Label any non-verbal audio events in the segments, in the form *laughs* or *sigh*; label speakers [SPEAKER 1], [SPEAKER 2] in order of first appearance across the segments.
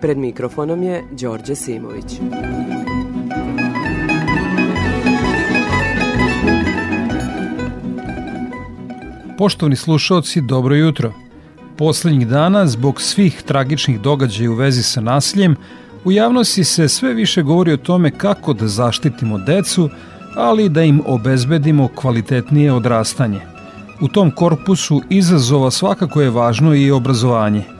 [SPEAKER 1] Pred mikrofonom je Đorđe Simović.
[SPEAKER 2] Poštovni slušalci, dobro jutro. Poslednjih dana, zbog svih tragičnih događaja u vezi sa nasiljem, u javnosti se sve više govori o tome kako da zaštitimo decu, ali da im obezbedimo kvalitetnije odrastanje. U tom korpusu izazova svakako je važno i obrazovanje.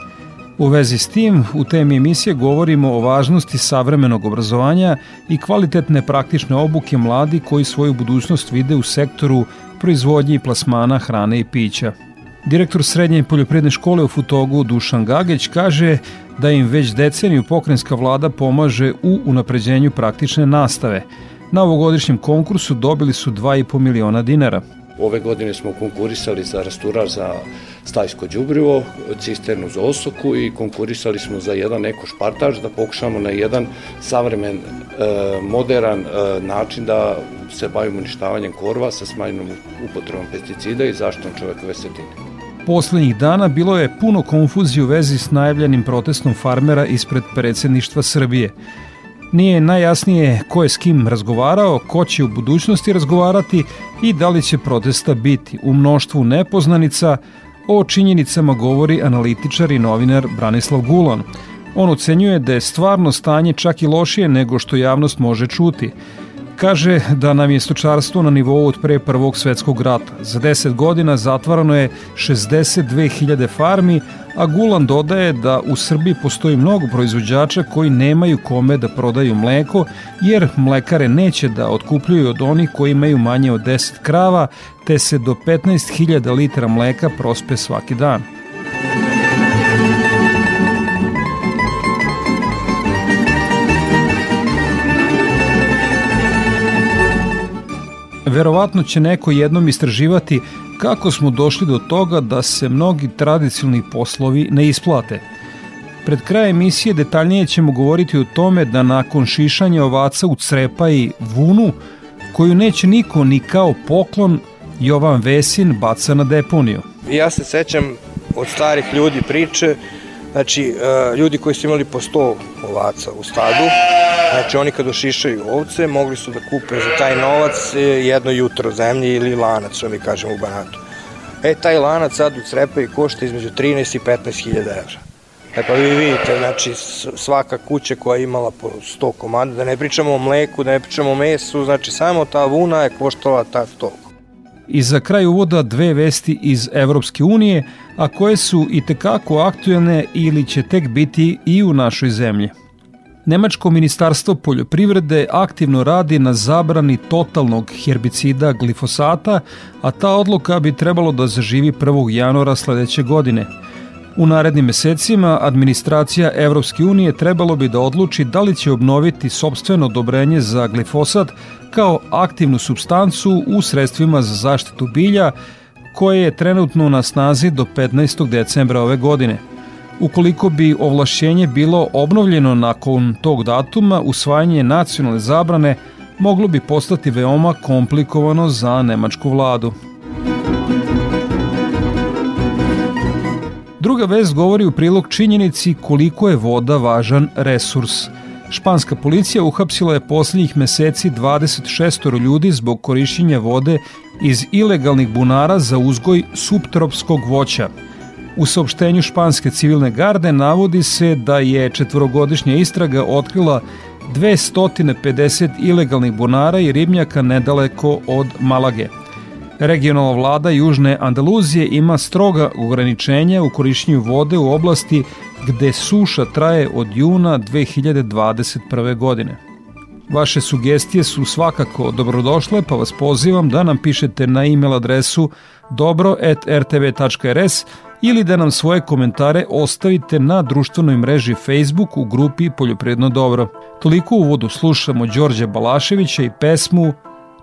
[SPEAKER 2] U vezi s tim, u temi emisije govorimo o važnosti savremenog obrazovanja i kvalitetne praktične obuke mladi koji svoju budućnost vide u sektoru proizvodnje i plasmana hrane i pića. Direktor Srednje poljoprivredne škole u Futogu Dušan Gageć kaže da im već deceniju pokrenjska vlada pomaže u unapređenju praktične nastave. Na ovogodišnjem konkursu dobili su 2,5 miliona dinara.
[SPEAKER 3] Ove godine smo konkurisali za rasturar za stajsko đubrivo, cisternu za osoku i konkurisali smo za jedan eko špartaž da pokušamo na jedan savremen, e, modern e, način da se bavimo uništavanjem korva sa smanjenom upotrebom pesticida i zaštitom čovekove sredine.
[SPEAKER 2] Poslednjih dana bilo je puno konfuzije u vezi s najavljenim protestom farmera ispred predsedništva Srbije. Nije najjasnije ko je s kim razgovarao, ko će u budućnosti razgovarati i da li će protesta biti. U mnoštvu nepoznanica o činjenicama govori analitičar i novinar Branislav Gulan. On ocenjuje da je stvarno stanje čak i lošije nego što javnost može čuti. Kaže da nam je stočarstvo na nivou od pre Prvog svetskog rata. Za 10 godina zatvarano je 62.000 farmi, a Gulan dodaje da u Srbiji postoji mnogo proizvođača koji nemaju kome da prodaju mleko, jer mlekare neće da otkupljuju od onih koji imaju manje od 10 krava, te se do 15.000 litara mleka prospe svaki dan. Verovatno će neko jednom istraživati kako smo došli do toga da se mnogi tradicionalni poslovi ne isplate. Pred kraj emisije detaljnije ćemo govoriti o tome da nakon šišanja ovaca u crepa i vunu, koju neće niko ni kao poklon, Jovan Vesin baca na deponiju.
[SPEAKER 4] Ja se sećam od starih ljudi priče, znači e, ljudi koji su imali po 100 ovaca u stadu, znači oni kad ošišaju ovce mogli su da kupe za taj novac e, jedno jutro zemlje ili lanac, što mi kažemo u Banatu. E, taj lanac sad u Crepavi košta između 13 i 15 hiljada evra. E pa vi vidite, znači svaka kuća koja je imala po 100 komada, da ne pričamo o mleku, da ne pričamo o mesu, znači samo ta vuna je koštala ta toliko.
[SPEAKER 2] I za kraj uvoda dve vesti iz Evropske unije, a koje su i tekako aktuelne ili će tek biti i u našoj zemlji. Nemačko ministarstvo poljoprivrede aktivno radi na zabrani totalnog herbicida glifosata, a ta odluka bi trebalo da zaživi 1. januara sledeće godine. U narednim mesecima administracija Evropske unije trebalo bi da odluči da li će obnoviti sobstveno odobrenje za glifosat kao aktivnu substancu u sredstvima za zaštitu bilja koje je trenutno na snazi do 15. decembra ove godine. Ukoliko bi ovlašćenje bilo obnovljeno nakon tog datuma, usvajanje nacionalne zabrane moglo bi postati veoma komplikovano za nemačku vladu. Druga vest govori u prilog činjenici koliko je voda važan resurs. Španska policija uhapsila je poslednjih meseci 26 ljudi zbog korišćenja vode iz ilegalnih bunara za uzgoj subtropskog voća. U saopštenju španske civilne garde navodi se da je četvorogodišnja istraga otkrila 250 ilegalnih bunara i ribnjaka nedaleko od Malage. Regionalna vlada Južne Andaluzije ima stroga ograničenja u korišćenju vode u oblasti gde suša traje od juna 2021. godine. Vaše sugestije su svakako dobrodošle, pa vas pozivam da nam pišete na e-mail adresu dobro.rtv.rs ili da nam svoje komentare ostavite na društvenoj mreži Facebook u grupi Poljopredno dobro. Toliko u uvodu slušamo Đorđa Balaševića i pesmu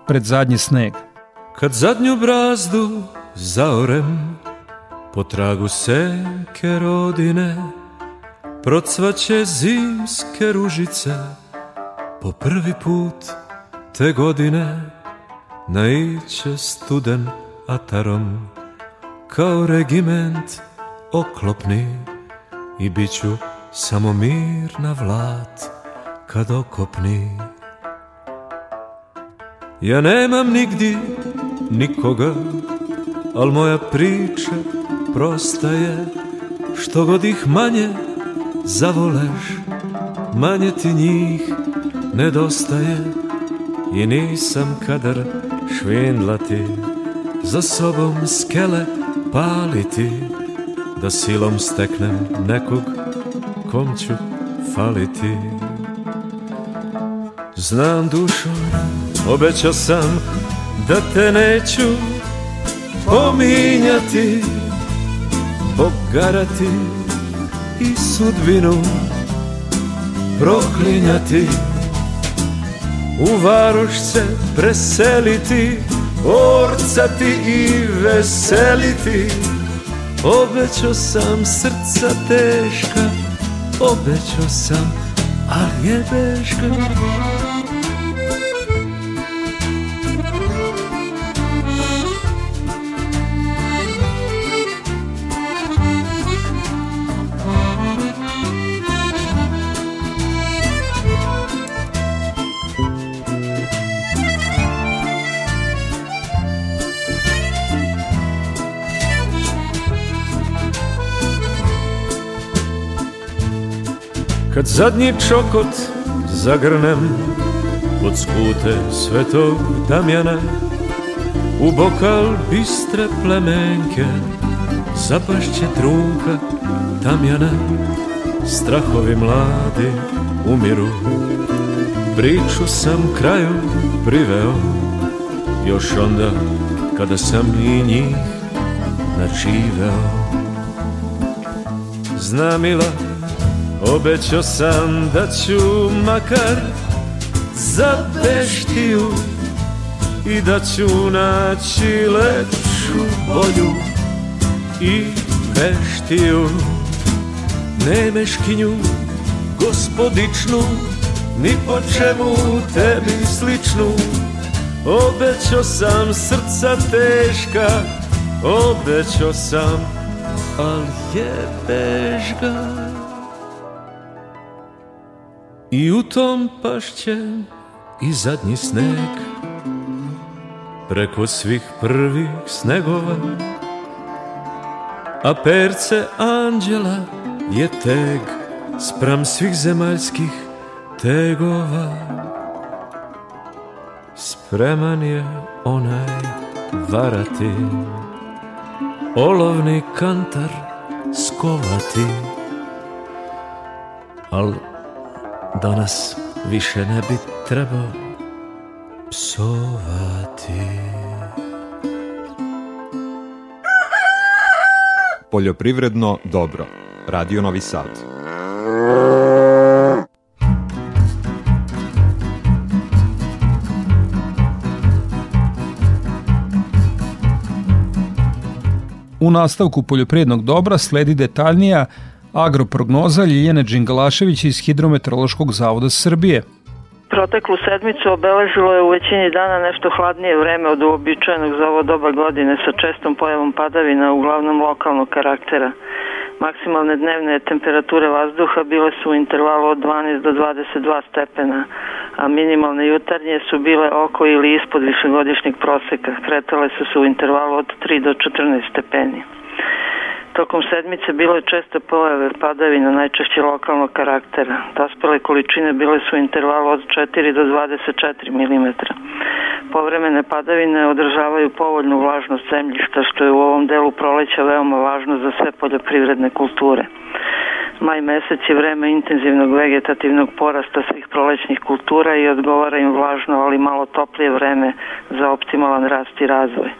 [SPEAKER 2] Pred zadnji sneg.
[SPEAKER 5] Kad zadnju brazdu zaorem Po tragu senke rodine Procvaće zimske ružice Po prvi put te godine Naiće studen atarom Kao regiment oklopni I bit ću samo mirna vlat Kad okopni Ja nemam nigdi nikoga Al moja priča prosta je Što god ih manje zavoleš Manje ti njih nedostaje. I nisam kadar švindlati Za sobom skele paliti. Da silom steknem nekog kom ću faliti Znam dušo, obećao sam da te neću pominjati Pogarati i sudbinu proklinjati U varoš se preseliti, orcati i veseliti. Obećao sam srca teška, obećao sam, ali je beška Kad zadnji čokot zagrnem Od skute svetog Damjana U bokal bistre plemenke Zapašće trunka tamjana Strahovi mladi umiru Priču sam kraju priveo Još onda kada sam i njih načiveo. Zna mila Obećao sam da ću makar za beštiju I da ću naći lepšu bolju i veštiju Nemeškinju gospodičnu Ni po čemu tebi sličnu. Obećao sam srca teška Obećao sam, al je bežga I u tom pašće i zadnji sneg. Preko svih prvih snegova A perce anđela je teg Spram svih zemaljskih tegova. Spreman je onaj varati Olovni kantar skovati Al danas više ne bi trebao psovati.
[SPEAKER 6] Poljoprivredno dobro. Radio Novi Sad.
[SPEAKER 2] U nastavku poljoprivrednog dobra sledi detaljnija agroprognoza Ljiljane Đingalašević iz Hidrometeorološkog zavoda Srbije.
[SPEAKER 7] Proteklu sedmicu obeležilo je u većini dana nešto hladnije vreme od uobičajenog za ovo doba godine sa čestom pojavom padavina, uglavnom lokalnog karaktera. Maksimalne dnevne temperature vazduha bile su u intervalu od 12 do 22 stepena, a minimalne jutarnje su bile oko ili ispod višegodišnjeg proseka. Kretale su se u intervalu od 3 do 14 stepeni. Tokom sedmice bilo je često pojave padavina, najčešće lokalnog karaktera. Dospele količine bile su u intervalu od 4 do 24 mm. Povremene padavine održavaju povoljnu vlažnost zemljišta, što je u ovom delu proleća veoma važno za sve poljoprivredne kulture. Maj mesec je vreme intenzivnog vegetativnog porasta svih prolećnih kultura i odgovara im vlažno, ali malo toplije vreme za optimalan rast i razvoj.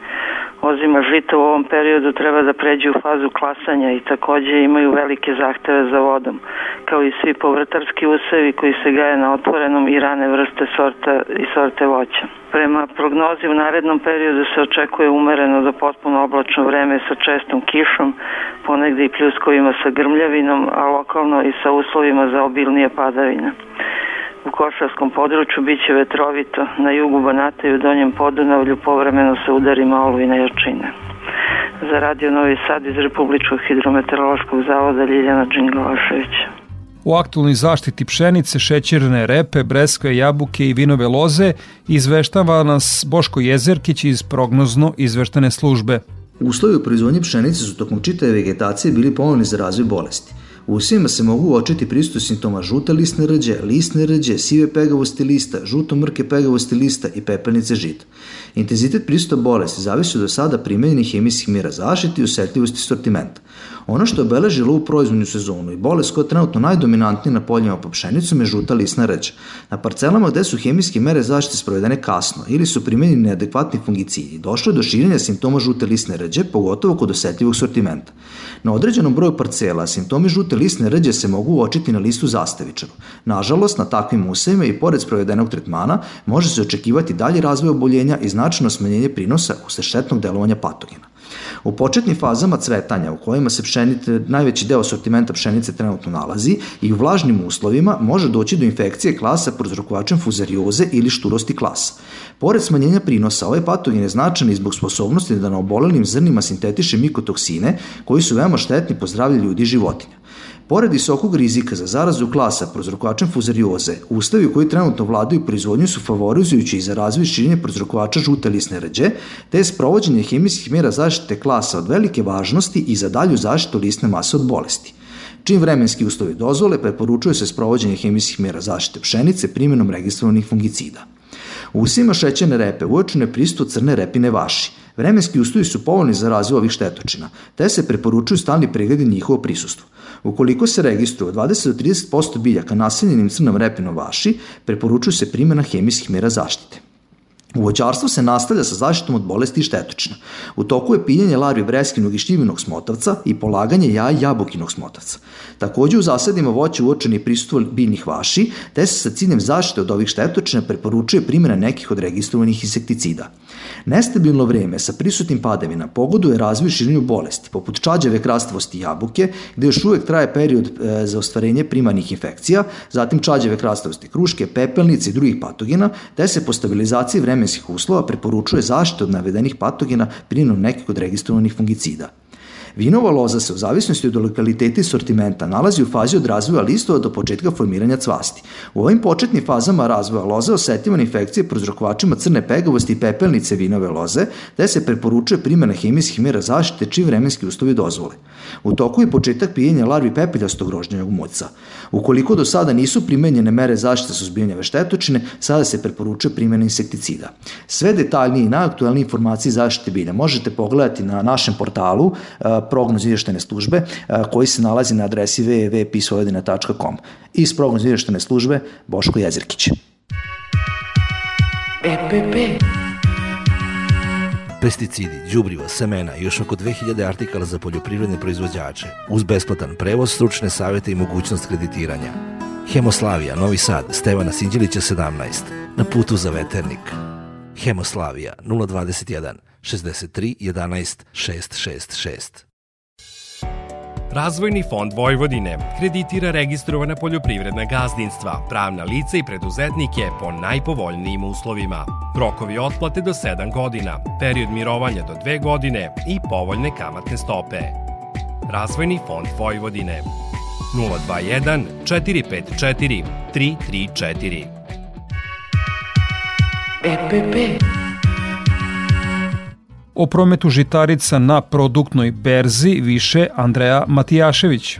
[SPEAKER 7] Ozima žita u ovom periodu treba da pređe u fazu klasanja i takođe imaju velike zahteve za vodom, kao i svi povrtarski usevi koji se gaje na otvorenom i rane vrste sorta i sorte voća. Prema prognozi u narednom periodu se očekuje umereno do potpuno oblačno vreme sa čestom kišom, ponegde i pljuskovima sa grmljavinom, a lokalno i sa uslovima za obilnije padavine. U Košarskom području biće vetrovito, na jugu Banata i u Donjem Podunavlju povremeno se udarima olujne jačine. Za radio Novi Sad iz Republičkog hidrometeorološkog zavoda Ljiljana Đingalašević.
[SPEAKER 2] U aktualnoj zaštiti pšenice, šećerne repe, breskve, jabuke i vinove loze izveštava nas Boško Jezerkić iz prognozno izveštane službe.
[SPEAKER 8] Uslovi u proizvodnji pšenice su tokom čitave vegetacije bili povoljni za razvoj bolesti. U svima se mogu uočiti pristup simptoma žute listne rđe, listne rđe, sive pegavosti lista, žuto-mrke pegavosti lista i pepelnice žita. Intenzitet pristupa bolesti zavisi od sada primenjenih hemijskih mjera zaštite i osetljivosti sortimenta. Ono što je obeležilo u proizvodnju sezonu i bolest koja je trenutno najdominantnija na poljima po pšenicom je žuta lisna rđa. Na parcelama gde su hemijske mere zaštite sprovedene kasno ili su primenjeni neadekvatni fungicidi, došlo je do širenja simptoma žute lisne rđe, pogotovo kod osetljivog sortimenta. Na određenom broju parcela simptomi žute lisne rđe se mogu uočiti na listu zastavičaru. Nažalost, na takvim usevima i pored sprovedenog tretmana može se očekivati dalji razvoj oboljenja i značajno smanjenje prinosa usled štetnog delovanja patogena. U početnim fazama cvetanja u kojima se pšenice, najveći deo sortimenta pšenice trenutno nalazi i u vlažnim uslovima može doći do infekcije klasa prozrokovačem fuzarioze ili šturosti klasa. Pored smanjenja prinosa, ovaj patogen je značan i zbog sposobnosti da na obolelim zrnima sintetiše mikotoksine koji su veoma štetni po zdravlje ljudi i životinja. Pored visokog rizika za zarazu klasa prozrokovačem fuzarioze, uslovi koji trenutno vladaju proizvodnju su favorizujući i za razvoj širenja prozrokovača žute lisne rđe, te je sprovođenje hemijskih mjera zaštite klasa od velike važnosti i za dalju zaštitu lisne mase od bolesti. Čim vremenski uslovi dozvole, preporučuje se sprovođenje hemijskih mjera zaštite pšenice primjenom registrovanih fungicida. U usima šećerne repe uočeno je pristup crne repine vaši. Vremenski uslovi su povoljni za razvoj ovih štetočina, te se preporučuju stalni pregledi njihovo prisustvo. Ukoliko se registruje 20 do 30% biljaka naseljenim crnom repinom vaši, preporučuje se primjena hemijskih mera zaštite. Uvođarstvo se nastavlja sa zaštitom od bolesti i štetočina. U toku je piljenje larvi breskinog i šljivinog smotavca i polaganje jaja jabukinog smotavca. Takođe u zasadima voća uočeni prisustvo biljnih vaši, te se sa ciljem zaštite od ovih štetočina preporučuje primjena nekih od registrovanih insekticida. Nestabilno vreme sa prisutnim padavina pogoduje razvoj širenju bolesti, poput čađave krastavosti jabuke, gde još uvek traje period e, za ostvarenje primarnih infekcija, zatim čađave krastavosti kruške, pepelnice i drugih patogena, te se po stabilizaciji vremenskih uslova preporučuje zaštita od navedenih patogena primjenom nekih od registrovanih fungicida. Vinova loza se u zavisnosti od lokaliteta i sortimenta nalazi u fazi od razvoja listova do početka formiranja cvasti. U ovim početnim fazama razvoja loze osetljiva infekcije prozrokovačima crne pegavosti i pepelnice vinove loze, te se preporučuje primjena hemijskih mjera zaštite čim vremenski uslovi dozvole. U toku je početak pijenja larvi pepeljastog rožnjavog muca. Ukoliko do sada nisu primenjene mere zaštite suzbijanja veštetočine, sada se preporučuje primjena insekticida. Sve detaljnije i najaktualnije informacije zaštite bilja možete pogledati na našem portalu prognoz izvještene službe koji se nalazi na adresi www.pisvojvodina.com. Iz prognoz izvještene službe Boško Jezirkić.
[SPEAKER 9] EPP pesticidi, đubriva, semena i još oko 2000 artikala za poljoprivredne proizvođače, uz besplatan prevoz, stručne savete i mogućnost kreditiranja. Hemoslavija, Novi Sad, Stevana Sinđelića 17, na putu za veternik. Hemoslavija 021 63 11 666.
[SPEAKER 10] Razvojni fond Vojvodine kreditira registrovana poljoprivredna gazdinstva, pravna lica i preduzetnike po najpovoljnijim uslovima. Rokovi otplate do 7 godina, period mirovanja do 2 godine i povoljne kamatne stope. Razvojni fond Vojvodine 021 454 334
[SPEAKER 1] EPP
[SPEAKER 2] O prometu žitarica na produktnoj berzi više Andreja Matijašević.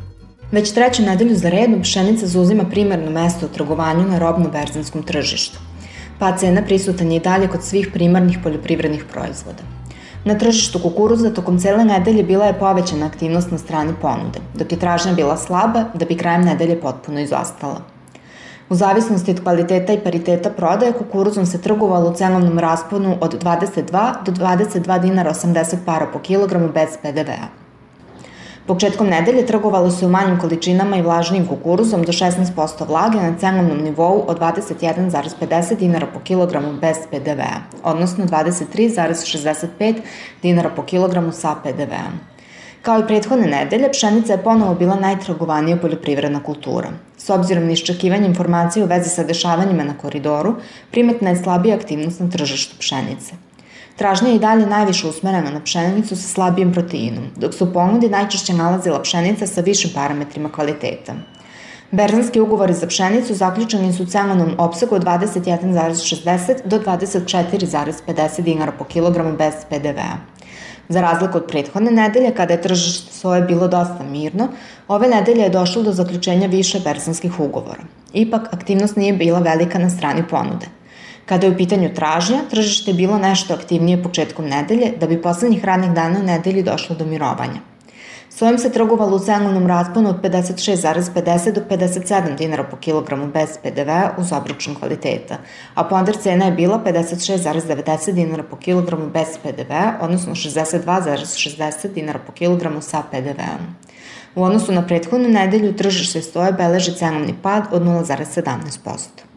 [SPEAKER 11] Već treću nedelju za redom pšenica zauzima primarno mesto u trgovanju na robno-berzanskom tržištu. Pa cena prisutan je i dalje kod svih primarnih poljoprivrednih proizvoda. Na tržištu kukuruza tokom cele nedelje bila je povećana aktivnost na strani ponude, dok je tražnja bila slaba da bi krajem nedelje potpuno izostala. U zavisnosti od kvaliteta i pariteta prodaje, kukuruzom se trgovalo u cenovnom rasponu od 22 do 22 dinara 80 para po kilogramu bez PDV-a. Početkom nedelje trgovalo se u manjim količinama i vlažnijim kukuruzom do 16% vlage na cenovnom nivou od 21,50 dinara po kilogramu bez PDV-a, odnosno 23,65 dinara po kilogramu sa PDV-om. Kao i prethodne nedelje, pšenica je ponovo bila najtragovanija poljoprivredna kultura. S obzirom na iščekivanje informacije u vezi sa dešavanjima na koridoru, primetna je slabija aktivnost na tržištu pšenice. Tražnja je i dalje najviše usmerena na pšenicu sa slabijim proteinom, dok se u ponudi najčešće nalazila pšenica sa višim parametrima kvaliteta. Berzanski ugovori za pšenicu zaključeni su u cenovnom opsegu od 21,60 do 24,50 dinara po kilogramu bez PDV-a. Za razliku od prethodne nedelje, kada je tržište soje bilo dosta mirno, ove nedelje je došlo do zaključenja više berzanskih ugovora. Ipak, aktivnost nije bila velika na strani ponude. Kada je u pitanju tražnja, tržište je bilo nešto aktivnije početkom nedelje, da bi poslednjih radnih dana u nedelji došlo do mirovanja. Sojom se trgovalo u cenovnom rasponu od 56,50 do 57 dinara po kilogramu bez PDV uz obručan kvaliteta, a ponder cena je bila 56,90 dinara po kilogramu bez PDV, odnosno 62,60 dinara po kilogramu sa PDV-om. U odnosu na prethodnu nedelju tržište stoje beleži cenovni pad od 0,17%.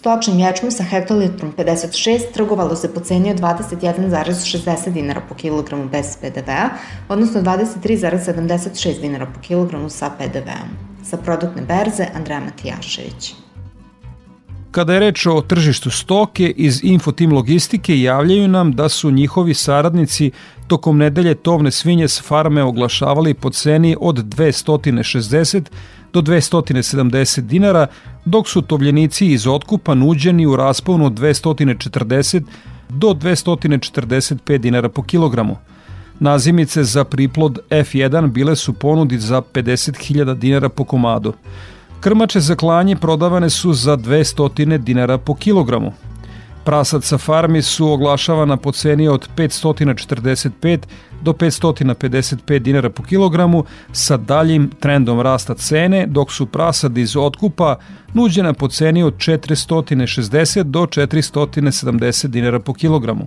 [SPEAKER 11] Stočnim ječmom sa hektolitrom 56 trgovalo se po ceni od 21,60 dinara po kilogramu bez PDV-a, odnosno 23,76 dinara po kilogramu sa PDV-om. Sa produktne berze Andreja Matijašević.
[SPEAKER 2] Kada je reč o tržištu stoke, iz Infotim Logistike javljaju nam da su njihovi saradnici tokom nedelje tovne svinje s farme oglašavali po ceni od 260 do 270 dinara, dok su tovljenici iz otkupa nuđeni u rasponu od 240 do 245 dinara po kilogramu. Nazimice za priplod F1 bile su ponudi za 50.000 dinara po komadu. Krmače za klanje prodavane su za 200 dinara po kilogramu. Prasad sa farmi su oglašavana po ceni od 545 do 555 dinara po kilogramu sa daljim trendom rasta cene, dok su prasadi iz otkupa nuđena po ceni od 460 do 470 dinara po kilogramu.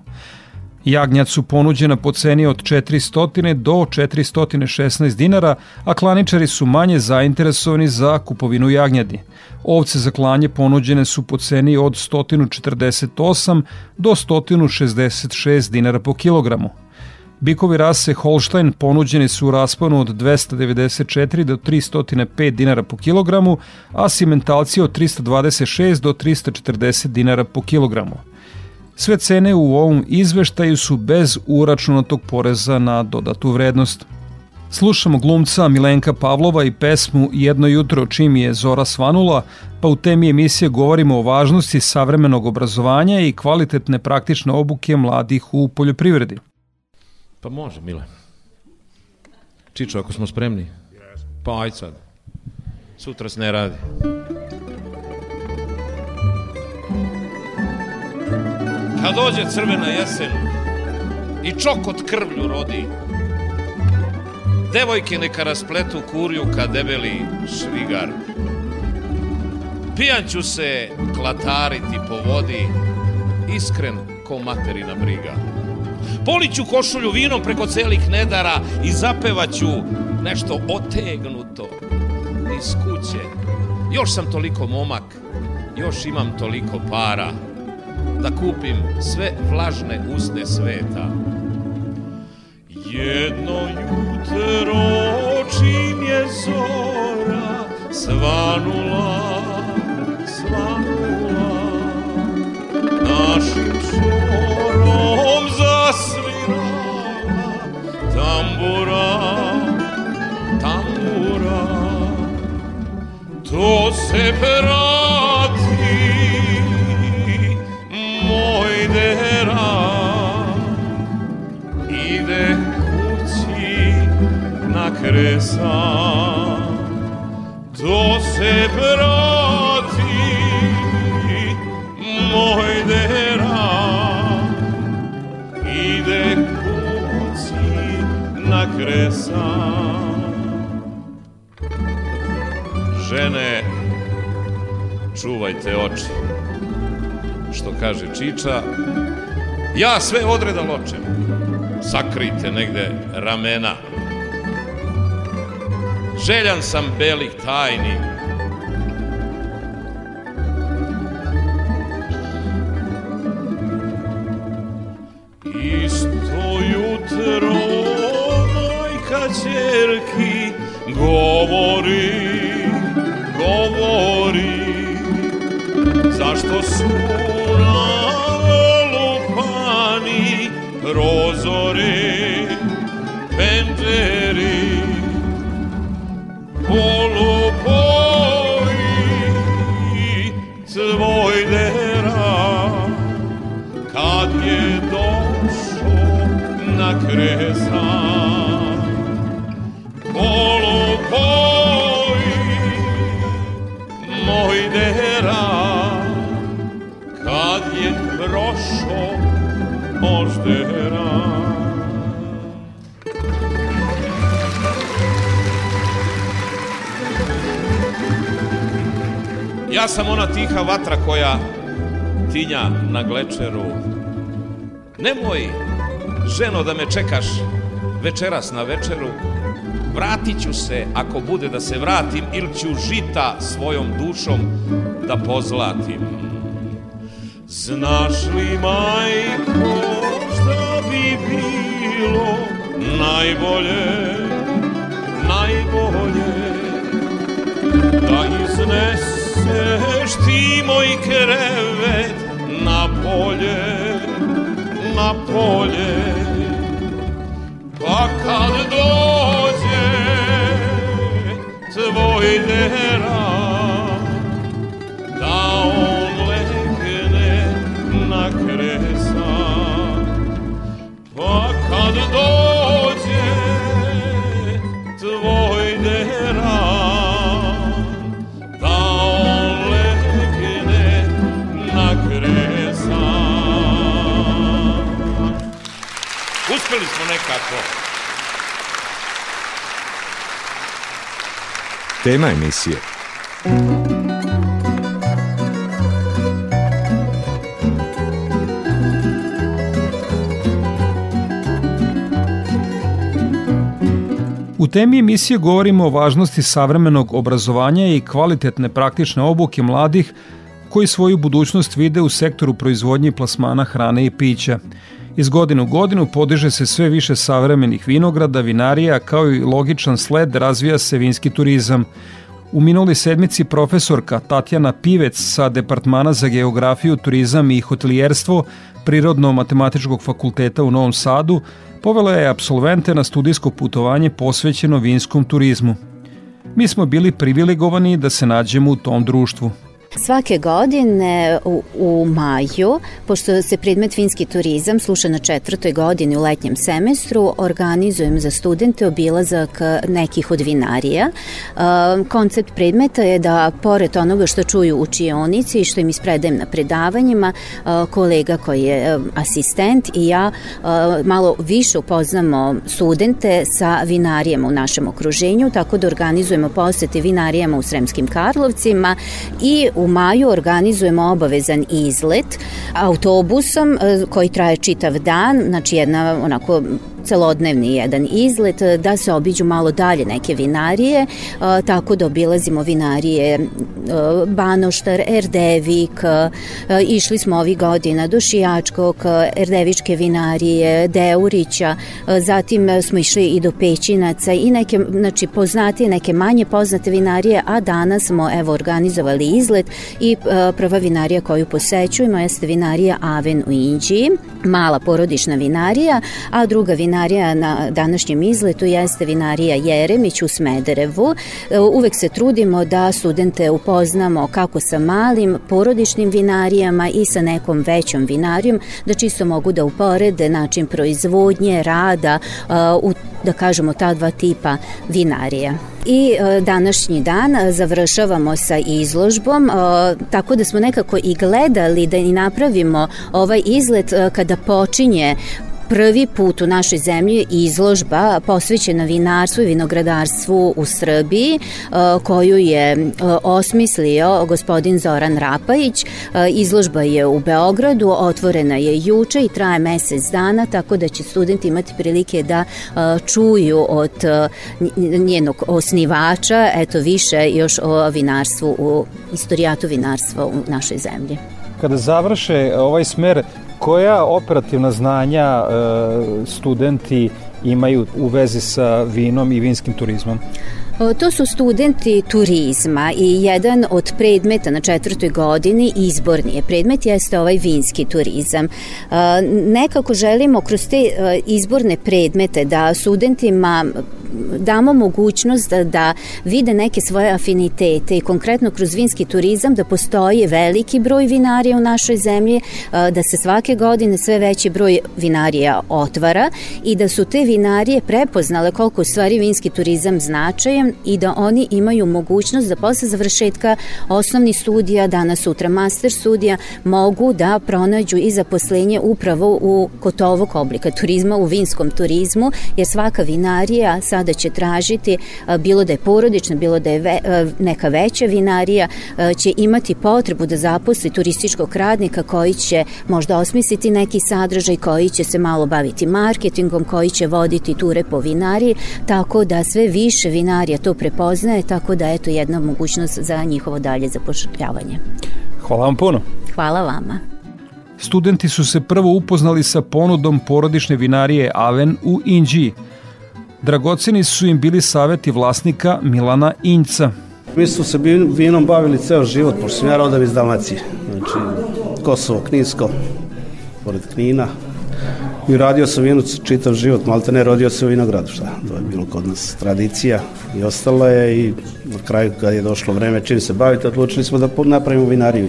[SPEAKER 2] Jagnjac su ponuđena po ceni od 400 do 416 dinara, a klaničari su manje zainteresovani za kupovinu jagnjadi. Ovce za klanje ponuđene su po ceni od 148 do 166 dinara po kilogramu. Bikovi rase Holstein ponuđeni su u rasponu od 294 do 305 dinara po kilogramu, a simentalci od 326 do 340 dinara po kilogramu. Sve cene u ovom izveštaju su bez uračunatog poreza na dodatu vrednost. Slušamo glumca Milenka Pavlova i pesmu Jedno jutro čim je zora svanula, pa u temi emisije govorimo o važnosti savremenog obrazovanja i kvalitetne praktične obuke mladih u poljoprivredi.
[SPEAKER 12] Pa može, Mile. Čičo, ako smo spremni. Pa aj sad. Sutra se ne radi. Kad dođe crvena jesen i čokot krvlju rodi, devojke neka raspletu kurju kad debeli švigar. Pijan ću se klatariti po vodi, iskren ko materina briga. Poliću košulju vinom preko celih nedara i zapevaću nešto otegnuto iz kuće. Još sam toliko momak, još imam toliko para da kupim sve vlažne usne sveta. Jedno jutro čim je zora svanula, svanula, našim šorom zasvirala tambura, tambura, to se prati na kresa to se prati moj dera ide kući na kresa žene čuvajte oči. Što kaže Čiča, ja sve odreda ločem, sakrite negde ramena. Željan sam belih tajni, Ja sam ona tiha vatra koja tinja na glečeru. Nemoj, ženo, da me čekaš večeras na večeru. Vratit ću se, ako bude da se vratim, ili ću žita svojom dušom da pozlatim. Znaš li, majko, šta bi bilo najbolje, najbolje, da izneseš ti moj krevet na polje, na polje, pa kad dođe Nekako.
[SPEAKER 6] Tema emisije
[SPEAKER 2] U temi emisije govorimo o važnosti savremenog obrazovanja i kvalitetne praktične obuke mladih koji svoju budućnost vide u sektoru proizvodnje i plasmana hrane i pića. Iz godine u godinu podiže se sve više savremenih vinograda, vinarija, kao i logičan sled razvija se vinski turizam. U minuli sedmici profesorka Tatjana Pivec sa Departmana za geografiju, turizam i hotelijerstvo Prirodno-matematičkog fakulteta u Novom Sadu povela je absolvente na studijsko putovanje posvećeno vinskom turizmu. Mi smo bili privilegovani da se nađemo u tom društvu.
[SPEAKER 13] Svake godine u, u maju, pošto se predmet finski turizam sluša na četvrtoj godini u letnjem semestru, organizujem za studente obilazak nekih od vinarija. Koncept predmeta je da, pored onoga što čuju u čionici i što im ispredajem na predavanjima, kolega koji je asistent i ja malo više upoznamo studente sa vinarijama u našem okruženju, tako da organizujemo posete vinarijama u Sremskim Karlovcima i u maju organizujemo obavezan izlet autobusom e, koji traje čitav dan, znači jedna onako celodnevni jedan izlet, da se obiđu malo dalje neke vinarije, tako da obilazimo vinarije Banoštar, Erdevik, išli smo ovih godina do Šijačkog, Erdevičke vinarije, Deurića, zatim smo išli i do Pećinaca i neke, znači, poznatije, neke manje poznate vinarije, a danas smo evo organizovali izlet i prva vinarija koju posećujemo jeste vinarija Aven u Inđiji, mala porodična vinarija, a druga vinarija vinarija na današnjem izletu jeste vinarija Jeremić u Smederevu. E, uvek se trudimo da studente upoznamo kako sa malim porodičnim vinarijama i sa nekom većom vinarijom, da čisto mogu da uporede način proizvodnje, rada e, u da kažemo ta dva tipa vinarija. I e, današnji dan završavamo sa izložbom, tako da smo nekako i gledali da i napravimo ovaj izlet kada počinje prvi put u našoj zemlji izložba posvećena vinarstvu i vinogradarstvu u Srbiji, koju je osmislio gospodin Zoran Rapajić. Izložba je u Beogradu, otvorena je juče i traje mesec dana, tako da će studenti imati prilike da čuju od njenog osnivača, eto više još o vinarstvu, u istorijatu vinarstva u našoj zemlji.
[SPEAKER 2] Kada završe ovaj smer, koja operativna znanja e, studenti imaju u vezi sa vinom i vinskim turizmom?
[SPEAKER 13] To su studenti turizma i jedan od predmeta na četvrtoj godini izborni je predmet jeste ovaj vinski turizam. Nekako želimo kroz te izborne predmete da studentima damo mogućnost da, da vide neke svoje afinitete i konkretno kroz vinski turizam da postoji veliki broj vinarija u našoj zemlji, da se svake godine sve veći broj vinarija otvara i da su te vinarije prepoznale koliko u stvari vinski turizam značajan i da oni imaju mogućnost da posle završetka osnovnih studija, danas sutra master studija, mogu da pronađu i zaposlenje upravo u kod ovog oblika turizma, u vinskom turizmu, jer svaka vinarija sad sada će tražiti, bilo da je porodična, bilo da je ve, neka veća vinarija, će imati potrebu da zaposli turističkog radnika koji će možda osmisliti neki sadržaj, koji će se malo baviti marketingom, koji će voditi ture po vinariji, tako da sve više vinarija to prepoznaje, tako da eto jedna mogućnost za njihovo dalje zapošljavanje.
[SPEAKER 2] Hvala vam puno.
[SPEAKER 13] Hvala vama.
[SPEAKER 2] Studenti su se prvo upoznali sa ponudom porodične vinarije Aven u Inđiji, Dragoceni su im bili saveti vlasnika Milana Inca.
[SPEAKER 14] Mi smo se vinom bavili ceo život, pošto sam ja rodam iz Dalmacije. Znači, Kosovo, Kninsko, pored Knina. I radio sam vinu čitav život, malte ne rodio se u vinogradu, šta? To je bilo kod nas tradicija i ostalo je i na kraju kad je došlo vreme čim se bavite, odlučili smo da napravimo vinariju.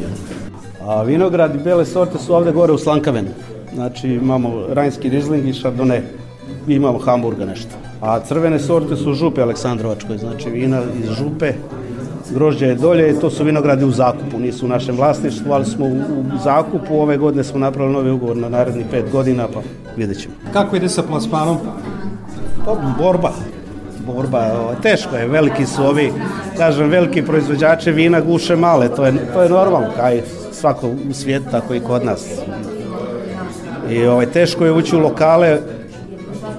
[SPEAKER 14] A vinograd i bele sorte su ovde gore u Slankavenu. Znači imamo Rajnski Rizling i. I imamo Hamburga nešto. A crvene sorte su župe Aleksandrovačkoj, znači vina iz župe, grožđe je dolje i to su vinogradi u zakupu, nisu u našem vlasništvu, ali smo u, u zakupu, ove godine smo napravili novi ugovor na naredni pet godina, pa vidjet ćemo.
[SPEAKER 2] Kako ide sa plasmanom?
[SPEAKER 14] Pa, borba, borba, teško je, veliki su ovi, kažem, veliki proizvođači vina guše male, to je, to je normalno, kaj svako u svijetu, tako i kod nas. I ovaj, teško je ući u lokale,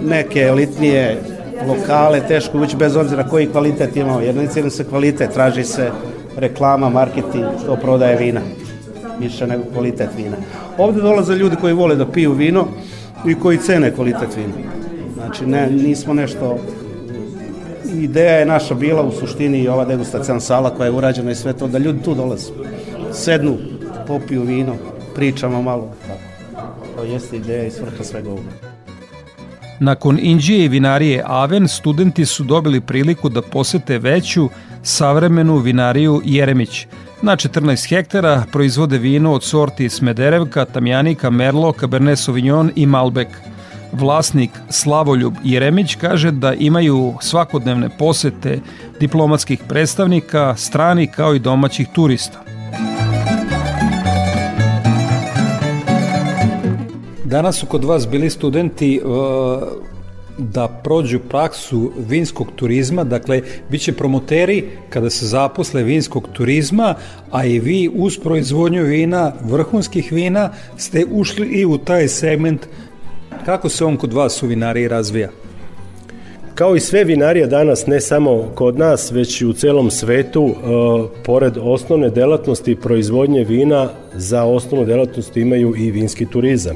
[SPEAKER 14] neke elitnije lokale, teško ući bez obzira koji kvalitet imamo, jer ne cijelim se kvalitet, traži se reklama, marketing, to prodaje vina, više nego kvalitet vina. Ovde dolaze ljudi koji vole da piju vino i koji cene kvalitet vina. Znači, ne, nismo nešto ideja je naša bila u suštini i ova degustacijan sala koja je urađena i sve to, da ljudi tu dolaze. Sednu, popiju vino, pričamo malo. To jeste ideja i svrha svega ovoga.
[SPEAKER 2] Nakon Inđije i vinarije Aven, studenti su dobili priliku da posete veću, savremenu vinariju Jeremić. Na 14 hektara proizvode vino od sorti Smederevka, Tamjanika, Merlo, Cabernet Sauvignon i Malbec. Vlasnik Slavoljub Jeremić kaže da imaju svakodnevne posete diplomatskih predstavnika, strani kao i domaćih turista. Danas su kod vas bili studenti uh, da prođu praksu vinskog turizma, dakle, bit će promoteri kada se zaposle vinskog turizma, a i vi uz proizvodnju vina, vrhunskih vina, ste ušli i u taj segment. Kako se on kod vas u vinariji razvija?
[SPEAKER 15] Kao i sve vinarije danas, ne samo kod nas, već i u celom svetu, uh, pored osnovne delatnosti proizvodnje vina, za osnovnu delatnost imaju i vinski turizam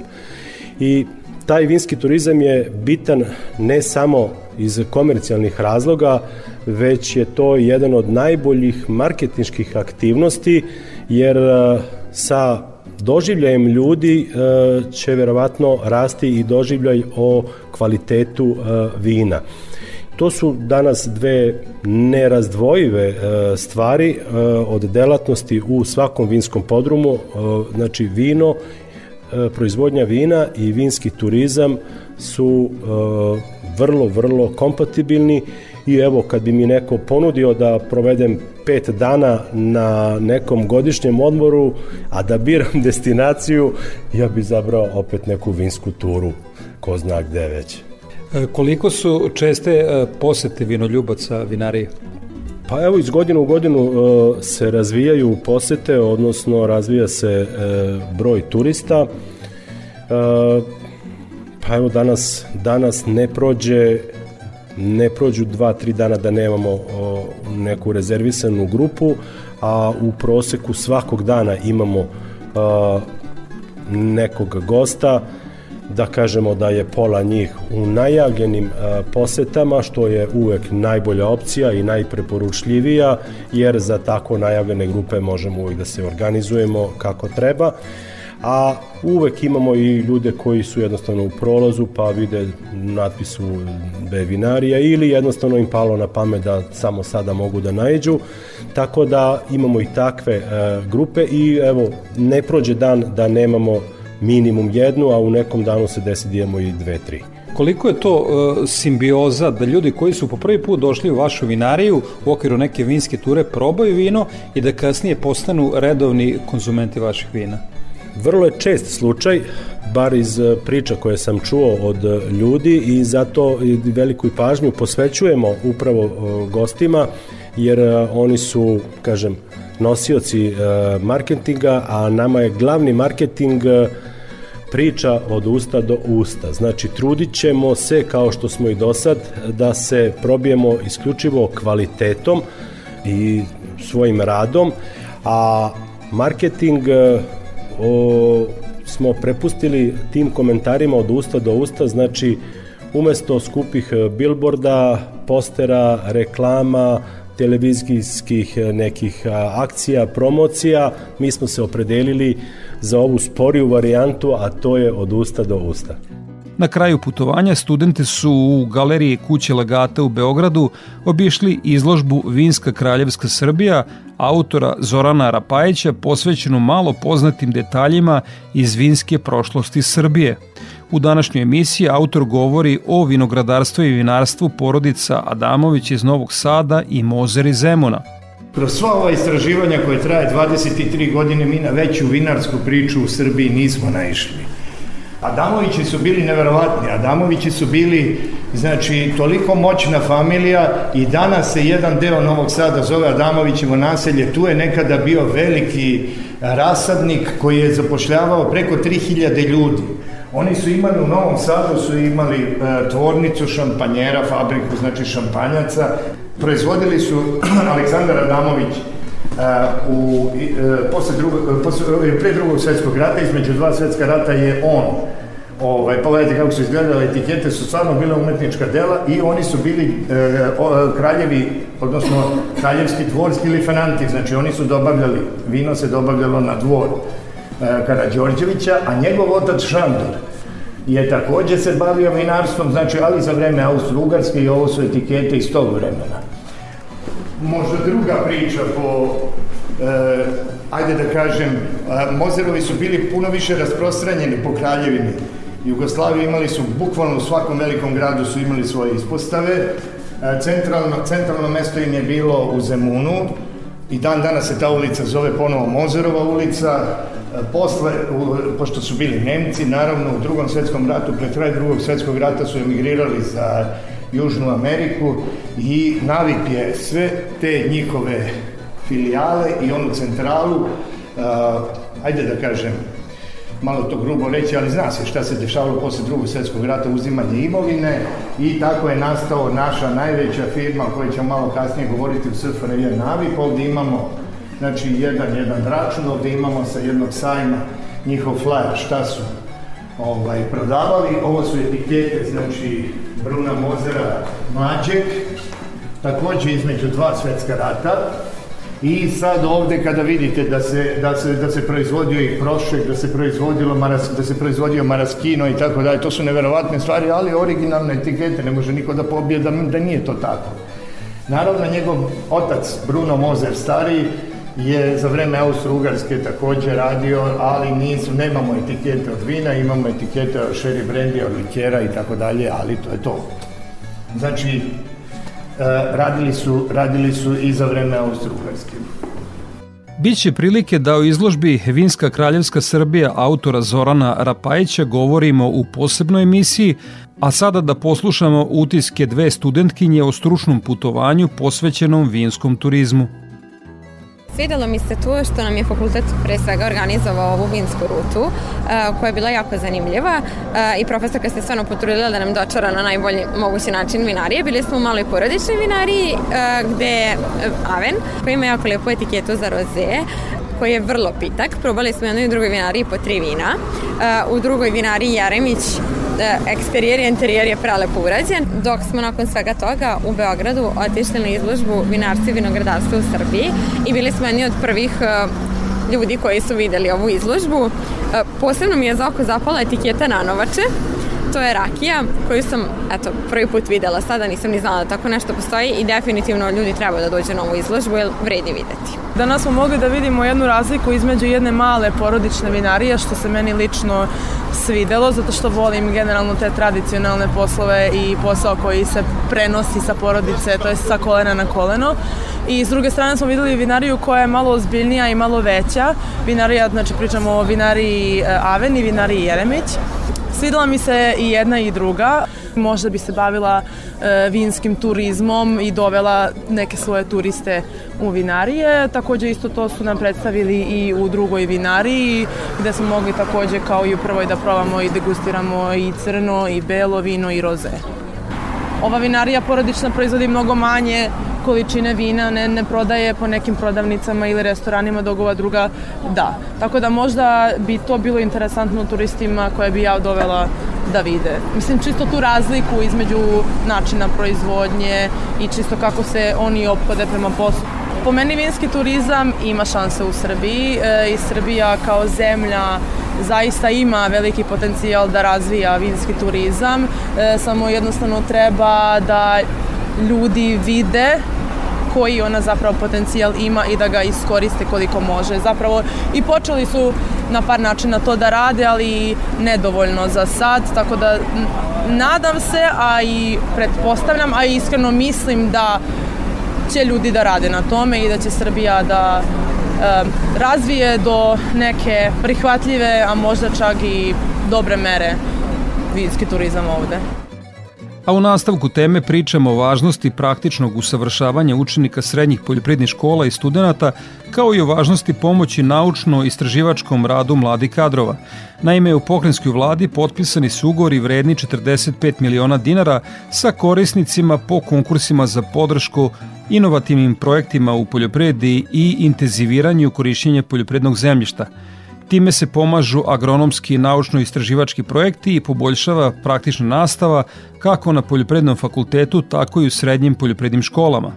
[SPEAKER 15] i taj vinski turizam je bitan ne samo iz komercijalnih razloga, već je to jedan od najboljih marketinških aktivnosti, jer e, sa doživljajem ljudi e, će verovatno rasti i doživljaj o kvalitetu e, vina. To su danas dve nerazdvojive stvari od delatnosti u svakom vinskom podrumu, znači vino proizvodnja vina i vinski turizam su e, vrlo, vrlo kompatibilni i evo kad bi mi neko ponudio da provedem pet dana na nekom godišnjem odmoru, a da biram *laughs* destinaciju, ja bi zabrao opet neku vinsku turu ko zna gde već.
[SPEAKER 2] E, koliko su česte e, posete vinoljubaca vinarije?
[SPEAKER 15] Pa evo iz godine u godinu e, se razvijaju posete, odnosno razvija se broj turista. Pa evo danas, danas ne prođe ne prođu dva, tri dana da nemamo neku rezervisanu grupu, a u proseku svakog dana imamo nekog gosta, da kažemo da je pola njih u najavljenim posetama, što je uvek najbolja opcija i najpreporučljivija, jer za tako najavljene grupe možemo uvek da se organizujemo kako treba. A uvek imamo i ljude koji su jednostavno u prolazu pa vide natpisu da je vinarija ili jednostavno im palo na pamet da samo sada mogu da nađu tako da imamo i takve e, grupe i evo ne prođe dan da nemamo minimum jednu, a u nekom danu se desi da imamo i dve, tri.
[SPEAKER 2] Koliko je to e, simbioza da ljudi koji su po prvi put došli u vašu vinariju u okviru neke vinske ture probaju vino i da kasnije postanu redovni konzumenti vaših vina?
[SPEAKER 15] Vrlo je čest slučaj, bar iz e, priča koje sam čuo od e, ljudi i zato veliku pažnju posvećujemo upravo e, gostima, jer oni su, kažem, nosioci marketinga, a nama je glavni marketing priča od usta do usta. Znači, trudit ćemo se, kao što smo i do sad, da se probijemo isključivo kvalitetom i svojim radom, a marketing o, smo prepustili tim komentarima od usta do usta, znači umesto skupih e, bilborda, postera, reklama, televizijskih e, nekih akcija, promocija, mi smo se opredelili za ovu sporiju varijantu, a to je od usta do usta.
[SPEAKER 2] Na kraju putovanja studenti su u galeriji Kuće Legata u Beogradu obišli izložbu Vinska kraljevska Srbija autora Zorana Rapajića posvećenu malo poznatim detaljima iz vinske prošlosti Srbije. U današnjoj emisiji autor govori o vinogradarstvu i vinarstvu porodica Adamović iz Novog Sada i Mozer iz Zemuna.
[SPEAKER 16] Kroz sva ova istraživanja koje traje 23 godine mi na veću vinarsku priču u Srbiji nismo naišli. Adamovići su bili neverovatni, Adamovići su bili znači toliko moćna familija i danas se jedan deo Novog Sada zove Adamovićevo naselje, tu je nekada bio veliki rasadnik koji je zapošljavao preko 3000 ljudi. Oni su imali u Novom Sadu su imali e, tvornicu šampanjera, fabriku znači šampanjaca. Proizvodili su *clears throat* Aleksandar Adamović Uh, u, uh, posle drugog, uh, posle, pre drugog svetskog rata, između dva svetska rata je on Ovaj, pogledajte kako su izgledale etikete, su stvarno bile umetnička dela i oni su bili e, o, kraljevi, odnosno kraljevski dvorski ili fananti, znači oni su dobavljali, vino se dobavljalo na dvor e, Karadžorđevića, a njegov otac Šandor je takođe se bavio vinarstvom, znači ali za vreme Austro-Ugarske i ovo su etikete iz tog vremena možda druga priča po, e, ajde da kažem, e, Mozerovi su bili puno više rasprostranjeni po kraljevini. Jugoslaviji imali su, bukvalno u svakom velikom gradu su imali svoje ispostave. E, centralno, centralno mesto im je bilo u Zemunu i dan danas se ta ulica zove ponovo Mozerova ulica. E, posle, u, pošto su bili Nemci, naravno u drugom svetskom ratu, pred kraj drugog svetskog rata su emigrirali za Južnu Ameriku i navik je sve te njihove filijale i onu centralu, uh, ajde da kažem, malo to grubo reći, ali zna se šta se dešavalo posle drugog svetskog rata, uzimanje imovine i tako je nastao naša najveća firma o kojoj ćemo malo kasnije govoriti u SFRJ Navik. Ovde imamo znači, jedan, jedan račun, ovde imamo sa jednog sajma njihov flyer, šta su ovaj, prodavali. Ovo su etikete, znači, Bruna Mozera mlađeg, takođe između dva svetska rata. I sad ovde kada vidite da se, da se, da se proizvodio i prošek, da se proizvodilo maras, da se proizvodio maraskino i tako dalje, to su neverovatne stvari, ali originalne etikete, ne može niko da pobije da, da nije to tako. Naravno, njegov otac, Bruno Mozer, stariji, je za vreme Austro-Ugarske takođe radio, ali nisu, nemamo etikete od vina, imamo etikete od sherry brandy, od likera i tako dalje, ali to je to. Znači, e, radili su, radili su i za vreme Austro-Ugarske.
[SPEAKER 2] Biće prilike da o izložbi Vinska kraljevska Srbija autora Zorana Rapajića govorimo u posebnoj emisiji, a sada da poslušamo utiske dve studentkinje o stručnom putovanju posvećenom vinskom turizmu.
[SPEAKER 17] Svidelo mi se tu što nam je fakultet pre svega organizovao ovu vinsku rutu uh, koja je bila jako zanimljiva uh, i profesorka se stvarno potrudila da nam dočara na najbolji mogući način vinarije. Bili smo u maloj porodičnoj vinariji uh, gde Aven koji ima jako lepu etiketu za roze koji je vrlo pitak. Probali smo jednoj i drugoj vinariji po tri vina. U drugoj vinariji Jeremić eksterijer i interijer je prelepo urađen, dok smo nakon svega toga u Beogradu otišli na izložbu vinarstva i vinogradarstva u Srbiji i bili smo jedni od prvih ljudi koji su videli ovu izložbu. Posebno mi je za oko zapala etiketa Nanovače, to je rakija koju sam eto, prvi put videla, sada nisam ni znala da tako nešto postoji i definitivno ljudi treba da dođu na ovu izložbu jer vredi videti.
[SPEAKER 18] Danas smo mogli da vidimo jednu razliku između jedne male porodične vinarije što se meni lično svidelo zato što volim generalno te tradicionalne poslove i posao koji se prenosi sa porodice, to je sa kolena na koleno. I s druge strane smo videli vinariju koja je malo ozbiljnija i malo veća. Vinarija, znači pričamo o vinariji e, Aven i vinariji Jeremić. Svidela mi se i jedna i druga. Možda bi se bavila e, vinskim turizmom i dovela neke svoje turiste u vinarije. Takođe isto to su nam predstavili i u drugoj vinariji gde smo mogli takođe kao i u prvoj da probamo i degustiramo i crno i belo vino i roze. Ova vinarija porodična proizvodi mnogo manje količine vina ne, ne prodaje po nekim prodavnicama ili restoranima, dok ova druga da. Tako da možda bi to bilo interesantno turistima koje bi ja dovela da vide. Mislim, čisto tu razliku između načina proizvodnje i čisto kako se oni ophode prema poslu. Po meni vinski turizam ima šanse u Srbiji e, i Srbija kao zemlja zaista ima veliki potencijal da razvija vinski turizam, e, samo jednostavno treba da ljudi vide koji ona zapravo potencijal ima i da ga iskoriste koliko može. Zapravo i počeli su na par načina to da rade, ali nedovoljno za sad, tako da nadam se, a i pretpostavljam, a i iskreno mislim da će ljudi da rade na tome i da će Srbija da e, razvije do neke prihvatljive, a možda čak i dobre mere vinski turizam ovde.
[SPEAKER 2] A u nastavku teme pričamo o važnosti praktičnog usavršavanja učenika srednjih poljoprednih škola i studenta, kao i o važnosti pomoći naučno-istraživačkom radu mladih kadrova. Naime, u pokrenjskoj vladi potpisani su ugovori vredni 45 miliona dinara sa korisnicima po konkursima za podršku inovativnim projektima u poljoprivredi i intenziviranju korišćenja poljoprednog zemljišta – Time se pomažu agronomski i naučno-istraživački projekti i poboljšava praktična nastava kako na Poljoprednom fakultetu, tako i u srednjim poljoprednim školama.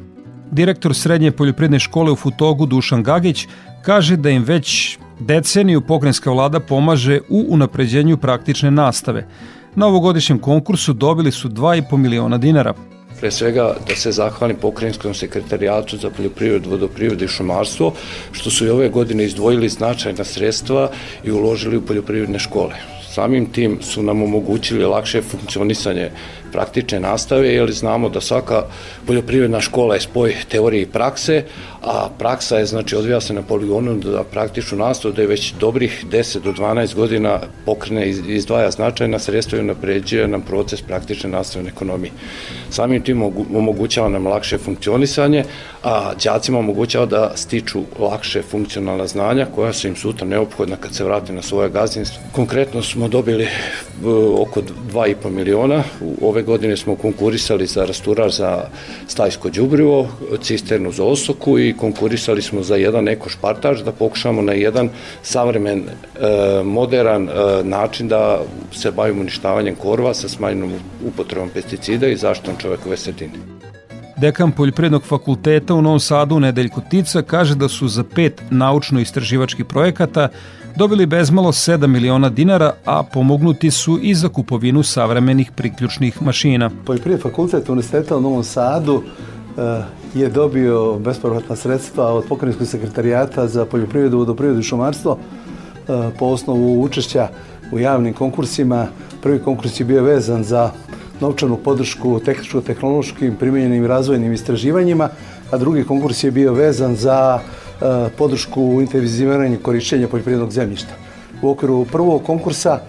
[SPEAKER 2] Direktor Srednje poljopredne škole u Futogu Dušan Gagić kaže da im već deceniju pokrenjska vlada pomaže u unapređenju praktične nastave. Na ovogodišnjem konkursu dobili su 2,5 miliona dinara,
[SPEAKER 3] pre svega da se zahvalim pokrajinskom sekretarijatu za poljoprivredu, vodoprivredu i šumarstvo, što su i ove godine izdvojili značajna sredstva i uložili u poljoprivredne škole. Samim tim su nam omogućili lakše funkcionisanje praktične nastave, jer znamo da svaka poljoprivredna škola je spoj teorije i prakse, a praksa je, znači, odvija se na poligonu da praktičnu nastavu, da je već dobrih 10 do 12 godina pokrene izdvaja značajna sredstva i napređuje nam proces praktične nastave na ekonomiji. Samim tim omogućava nam lakše funkcionisanje, a đacima omogućava da stiču lakše funkcionalna znanja koja su im sutra neophodna kad se vrate na svoje gazdinstvo. Konkretno smo dobili oko 2,5 miliona. Ove godine smo konkurisali za rasturar za stajsko đubrivo, cisternu za osoku i konkurisali smo za jedan eko špartaž da pokušamo na jedan savremen, e, modern e, način da se bavimo uništavanjem korva sa smanjenom upotrebom pesticida i zaštitom čovekove sredine.
[SPEAKER 2] Dekan Poljoprednog fakulteta u Novom Sadu Nedeljko Tica kaže da su za pet naučno-istraživačkih projekata dobili bezmalo 7 miliona dinara, a pomognuti su i za kupovinu savremenih priključnih mašina.
[SPEAKER 19] Poljoprivredni fakultet Univerziteta u Novom Sadu eh, je dobio bespovratna sredstva od pokrajinskog sekretarijata za poljoprivredu, vodoprivredu i šumarstvo eh, po osnovu učešća u javnim konkursima. Prvi konkurs je bio vezan za novčanu podršku tehničko-tehnološkim primenjenim razvojnim istraživanjima, a drugi konkurs je bio vezan za podršku u intenziviranju korišćenja poljoprivrednog zemljišta. U okviru prvog konkursa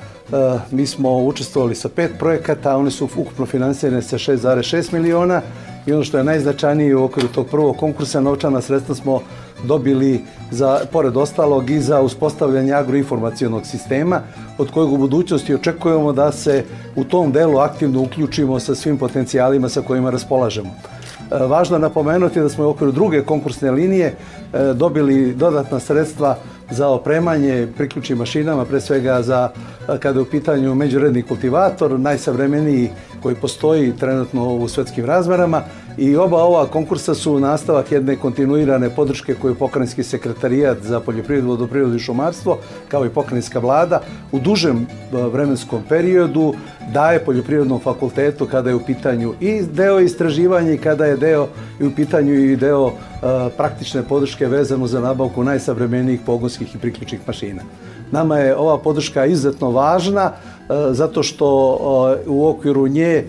[SPEAKER 19] mi smo učestvovali sa pet projekata, one su ukupno finansirane sa 6,6 miliona i ono što je najznačajnije u okviru tog prvog konkursa, novčana sredstva smo dobili za, pored ostalog i za uspostavljanje agroinformacijonog sistema od kojeg u budućnosti očekujemo da se u tom delu aktivno uključimo sa svim potencijalima sa kojima raspolažemo. E, važno je napomenuti da smo u okviru druge konkursne linije e, dobili dodatna sredstva za opremanje priključnim mašinama, pre svega za kada je u pitanju međuredni kultivator, najsavremeniji koji postoji trenutno u svetskim razmerama i oba ova konkursa su nastavak jedne kontinuirane podrške koju pokrajinski sekretarijat za poljoprivredu, vodoprivredu i šumarstvo kao i pokrajinska vlada u dužem vremenskom periodu daje poljoprivrednom fakultetu kada je u pitanju i deo istraživanja i kada je deo i u pitanju i deo praktične podrške vezano za nabavku najsavremenijih pogonskih i priključnih mašina. Nama je ova podrška izuzetno važna zato što u okviru nje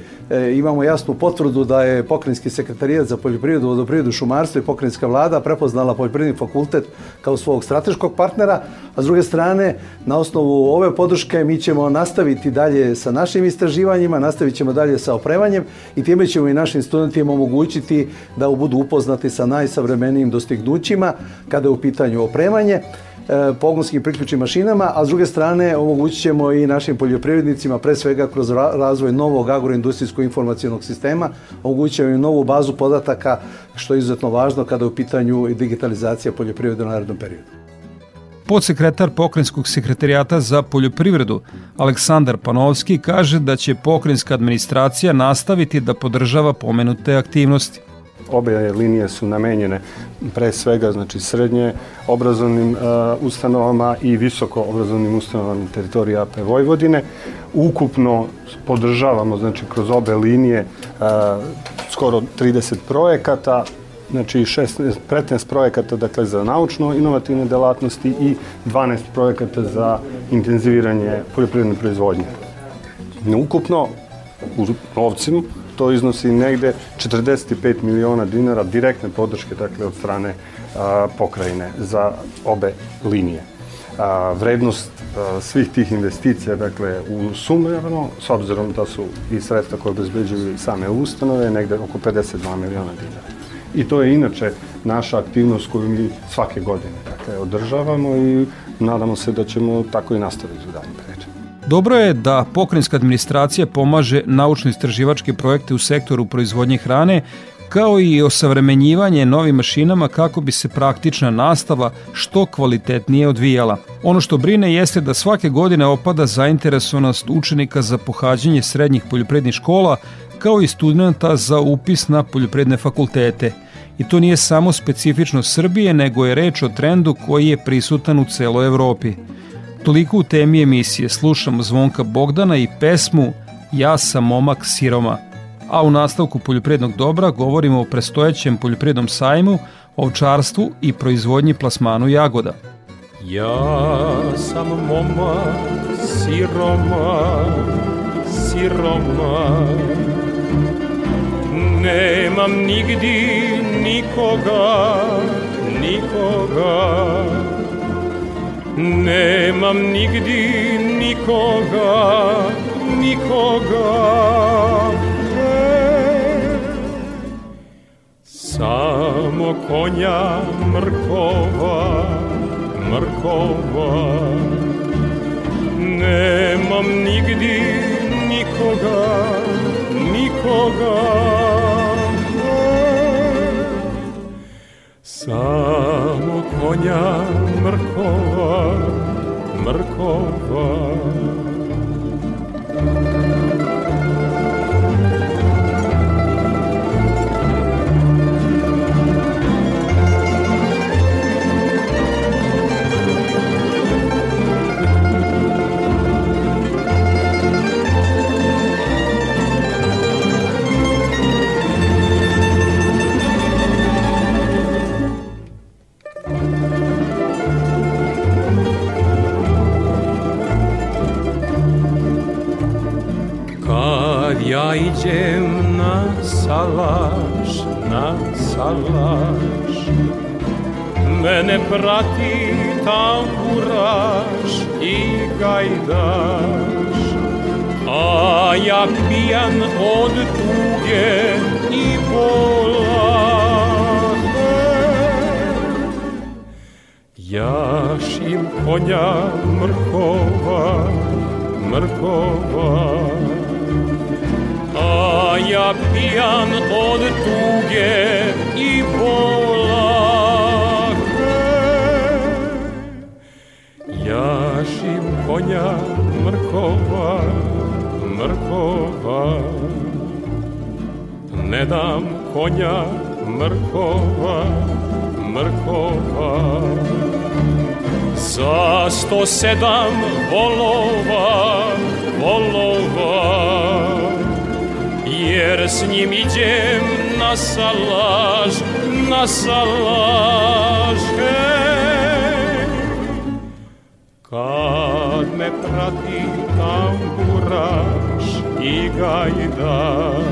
[SPEAKER 19] imamo jasnu potvrdu da je pokrajinski sekretarijat za poljoprivredu, vodoprivredu, šumarstvo i pokrajinska vlada prepoznala poljoprivredni fakultet kao svog strateškog partnera, a s druge strane, na osnovu ove podrške mi ćemo nastaviti dalje sa našim istraživanjima, nastavit ćemo dalje sa opremanjem i time ćemo i našim studentima omogućiti da budu upoznati sa najsavremenijim dostignućima kada je u pitanju opremanje pogonskim priključnim mašinama, a s druge strane omogućit ćemo i našim poljoprivrednicima, pre svega kroz razvoj novog agroindustrijskog informacijonog sistema, omogućit ćemo i novu bazu podataka, što je izuzetno važno kada je u pitanju digitalizacija poljoprivrede u narednom periodu.
[SPEAKER 2] Podsekretar pokrenjskog sekretarijata za poljoprivredu Aleksandar Panovski kaže da će pokrenjska administracija nastaviti da podržava pomenute aktivnosti.
[SPEAKER 20] Obe linije su namenjene pre svega znači srednje obrazovnim uh, ustanovama i visoko obrazovnim ustanovama teritorije AP Vojvodine. Ukupno podržavamo znači kroz obe linije uh, skoro 30 projekata, znači 16, 15 projekata dakle za naučno inovativne delatnosti i 12 projekata za intenziviranje poljoprivredne proizvodnje. Ukupno u novcima to iznosi negde 45 miliona dinara direktne podrške dakle, od strane a, pokrajine za obe linije. A, vrednost a, svih tih investicija, dakle, u sumerno, s obzirom da su i sredstva koje obezbeđuju same ustanove, negde oko 52 miliona dinara. I to je inače naša aktivnost koju mi svake godine dakle, održavamo i nadamo se da ćemo tako i nastaviti u pređe.
[SPEAKER 2] Dobro je da pokrenjska administracija pomaže naučno-istraživačke projekte u sektoru proizvodnje hrane, kao i osavremenjivanje novim mašinama kako bi se praktična nastava što kvalitetnije odvijala. Ono što brine jeste da svake godine opada zainteresovanost učenika za pohađanje srednjih poljoprednih škola, kao i studenta za upis na poljopredne fakultete. I to nije samo specifično Srbije, nego je reč o trendu koji je prisutan u celoj Evropi. Toliko u temi emisije slušamo Zvonka Bogdana i pesmu Ja sam momak siroma. A u nastavku poljoprednog dobra govorimo o prestojećem poljoprednom sajmu, ovčarstvu i proizvodnji plasmanu jagoda.
[SPEAKER 12] Ja sam momak siroma, siroma, nemam nigdi nikoga, nikoga, Nemam nigdi nikoga, nikoga. E, Samo konja mrkova, mrkova. Nemam nigdi nikoga, nikoga. E, Samo konja mrkova, mrkova. Ja iđem na salaš, na salaš. Mene prati tamburaš i gajdaš. A ja pijan od tuge i bola Jašim konja mrkova, mrkova Ja pijan od tuge i bola Jašim konja mrkova, mrkova. Ne dam konja mrkova, mrkova. Za sto sedam volova, volova S njim idem na salaž, na salaž hej. Kad me prati tamburaš i gajdaš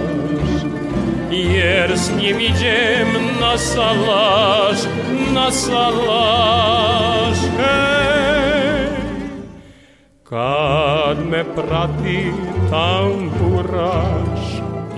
[SPEAKER 12] Jer s njim idem na salaž, na salaž hej. Kad me prati tamburaš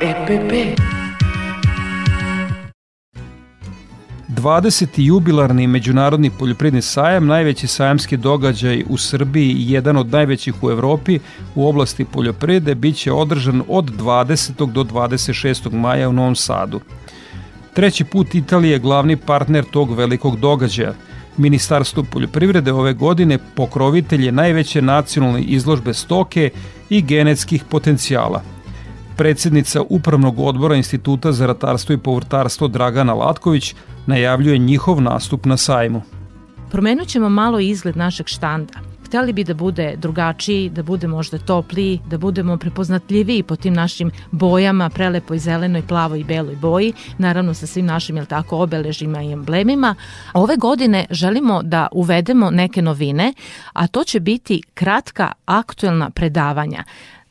[SPEAKER 21] EPP
[SPEAKER 2] 20. jubilarni međunarodni poljoprivredni sajam, najveći sajamski događaj u Srbiji i jedan od najvećih u Evropi u oblasti poljoprivrede, bit će održan od 20. do 26. maja u Novom Sadu. Treći put Italija je glavni partner tog velikog događaja. Ministarstvo poljoprivrede ove godine pokrovitelj je najveće nacionalne izložbe stoke i genetskih potencijala – Predsednica Upravnog odbora Instituta za ratarstvo i povrtarstvo Dragana Latković najavljuje njihov nastup na sajmu.
[SPEAKER 22] Promenut ćemo malo izgled našeg štanda. Hteli bi da bude drugačiji, da bude možda topliji, da budemo prepoznatljiviji po tim našim bojama, prelepoj zelenoj, plavoj i beloj boji, naravno sa svim našim, jel tako, obeležima i emblemima. Ove godine želimo da uvedemo neke novine, a to će biti kratka aktuelna predavanja.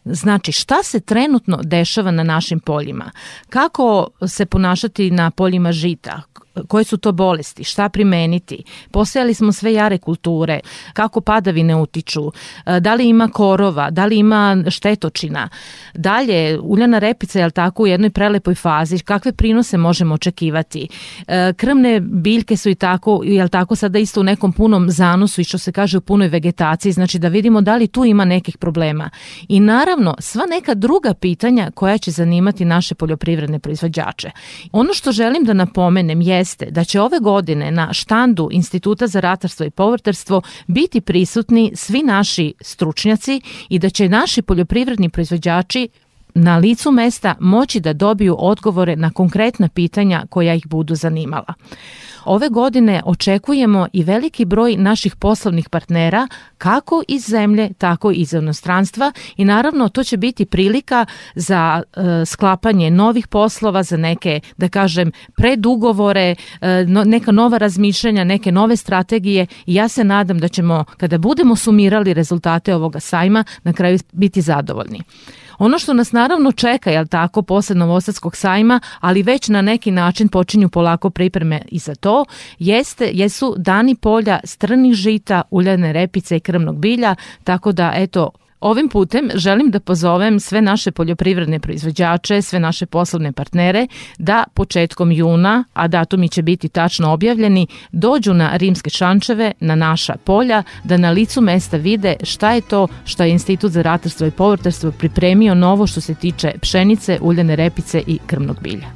[SPEAKER 22] Znači, šta se trenutno dešava na našim poljima? Kako se ponašati na poljima žita? Koje su to bolesti, šta primeniti. Posejali smo sve jare kulture, kako padavine utiču, e, da li ima korova, da li ima štetočina. Dalje, uljana repica je tako u jednoj prelepoj fazi, kakve prinose možemo očekivati. E, krmne biljke su i tako, jel tako sada isto u nekom punom zanosu i što se kaže u punoj vegetaciji, znači da vidimo da li tu ima nekih problema. I naravno, sva neka druga pitanja koja će zanimati naše poljoprivredne proizvođače. Ono što želim da napomenem je jeste da će ove godine na štandu Instituta za ratarstvo i povrtarstvo biti prisutni svi naši stručnjaci i da će naši poljoprivredni proizvođači na licu mesta moći da dobiju odgovore na konkretna pitanja koja ih budu zanimala. Ove godine očekujemo i veliki broj naših poslovnih partnera kako iz zemlje, tako i iz inostranstva i naravno to će biti prilika za e, sklapanje novih poslova, za neke, da kažem, predugovore, e, no, neka nova razmišljanja, neke nove strategije i ja se nadam da ćemo, kada budemo sumirali rezultate ovoga sajma, na kraju biti zadovoljni. Ono što nas naravno čeka, jel tako, posle Novosadskog sajma, ali već na neki način počinju polako pripreme i za to, jeste, jesu dani polja strnih žita, uljane repice i krmnog bilja, tako da eto, Ovim putem želim da pozovem sve naše poljoprivredne proizvođače, sve naše poslovne partnere da početkom juna, a datumi će biti tačno objavljeni, dođu na rimske šančeve, na naša polja, da na licu mesta vide šta je to što je Institut za ratarstvo i povrtarstvo pripremio novo što se tiče pšenice, uljane repice i krmnog bilja.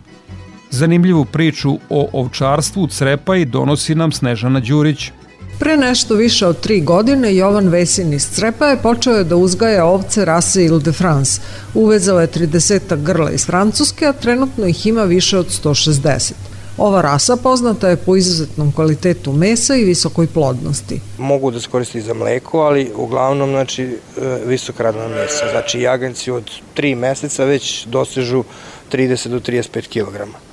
[SPEAKER 2] Zanimljivu priču o ovčarstvu Crepa i donosi nam Snežana Đurić.
[SPEAKER 23] Pre nešto više od tri godine Jovan Vesin iz Crepa je počeo da uzgaja ovce rase Ile de France. Uvezao je 30 grla iz Francuske, a trenutno ih ima više od 160. Ova rasa poznata je po izuzetnom kvalitetu mesa i visokoj plodnosti.
[SPEAKER 24] Mogu da se koristi za mleko, ali uglavnom znači, e, visok radna mesa. Znači jaganjci od 3 meseca već dosežu 30 do 35 kg.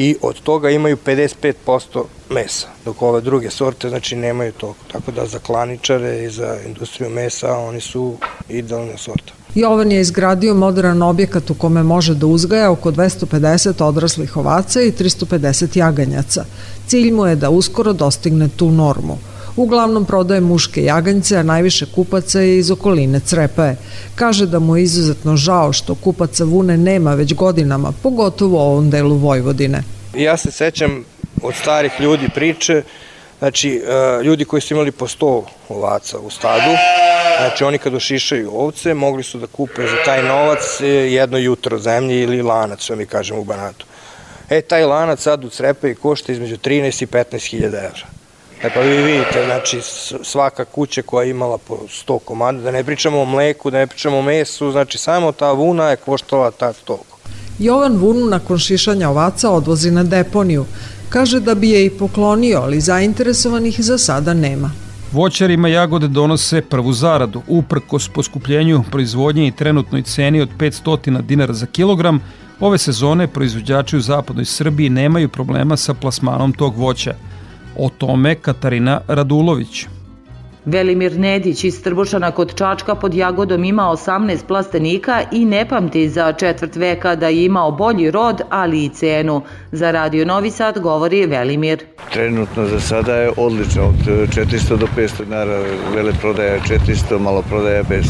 [SPEAKER 24] I od toga imaju 55% mesa, dok ove druge sorte znači nemaju toliko. Tako da za klaničare i za industriju mesa oni su idealna sorta.
[SPEAKER 23] Jovan je izgradio modern objekat u kome može da uzgaja oko 250 odraslih ovaca i 350 jaganjaca. Cilj mu je da uskoro dostigne tu normu. Uglavnom prodaje muške jaganjce, a najviše kupaca je iz okoline Crepaje. Kaže da mu je izuzetno žao što kupaca vune nema već godinama, pogotovo u ovom delu Vojvodine.
[SPEAKER 24] Ja se sećam od starih ljudi priče, znači e, ljudi koji su imali po 100 ovaca u stadu, znači oni kad ošišaju ovce, mogli su da kupe za taj novac e, jedno jutro zemlje ili lanac, što mi kažemo u Banatu. E, taj lanac sad u Crepaji košta između 13 i 15 hiljada evra. E pa vi vidite, znači svaka kuća koja je imala po 100 komada, da ne pričamo o mleku, da ne pričamo o mesu, znači samo ta vuna je koštala ta toliko.
[SPEAKER 23] Jovan vunu nakon šišanja ovaca odvozi na deponiju. Kaže da bi je i poklonio, ali zainteresovanih za sada nema.
[SPEAKER 2] Voćarima jagode donose prvu zaradu. Uprkos poskupljenju proizvodnje i trenutnoj ceni od 500 dinara za kilogram, ove sezone proizvođači u zapadnoj Srbiji nemaju problema sa plasmanom tog voća. O tome Katarina Radulović.
[SPEAKER 25] Velimir Nedić iz Trbušana kod Čačka pod Jagodom ima 18 plastenika i ne pamti za četvrt veka da je imao bolji rod, ali i cenu. Za Radio Novi Sad govori Velimir.
[SPEAKER 9] Trenutno za sada je odlično, od 400 do 500 dinara, vele prodaja 400, malo prodaja 500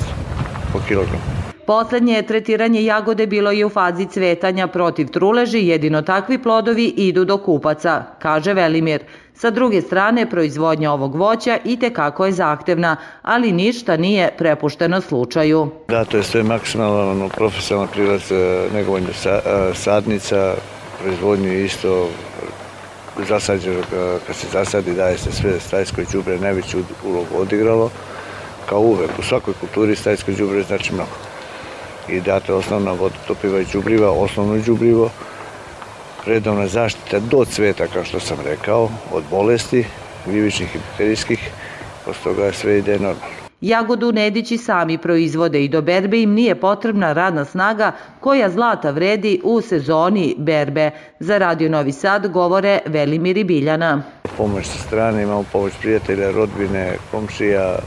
[SPEAKER 9] po kilogramu.
[SPEAKER 25] Poslednje tretiranje jagode bilo je u fazi cvetanja protiv truleži, jedino takvi plodovi idu do kupaca, kaže Velimir. Sa druge strane, proizvodnja ovog voća i tekako je zahtevna, ali ništa nije prepušteno slučaju.
[SPEAKER 9] Da, to je sve maksimalno ono, profesionalna prilaz negovanja sa, sadnica, proizvodnju isto zasađeno, kad se zasadi daje se sve stajsko đubre najveću ulogu odigralo, kao uvek u svakoj kulturi stajsko đubre znači mnogo. I date osnovna vodotopiva i đubriva, osnovno đubrivo, redovna zaštita do cveta, kao što sam rekao, od bolesti, vivičnih i bakterijskih, posle toga sve ide normalno.
[SPEAKER 25] Jagodu Nedići sami proizvode i do berbe im nije potrebna radna snaga koja zlata vredi u sezoni berbe. Za Radio Novi Sad govore Velimir i Biljana.
[SPEAKER 9] Pomoć sa strane, imamo pomoć prijatelja, rodbine, komšija.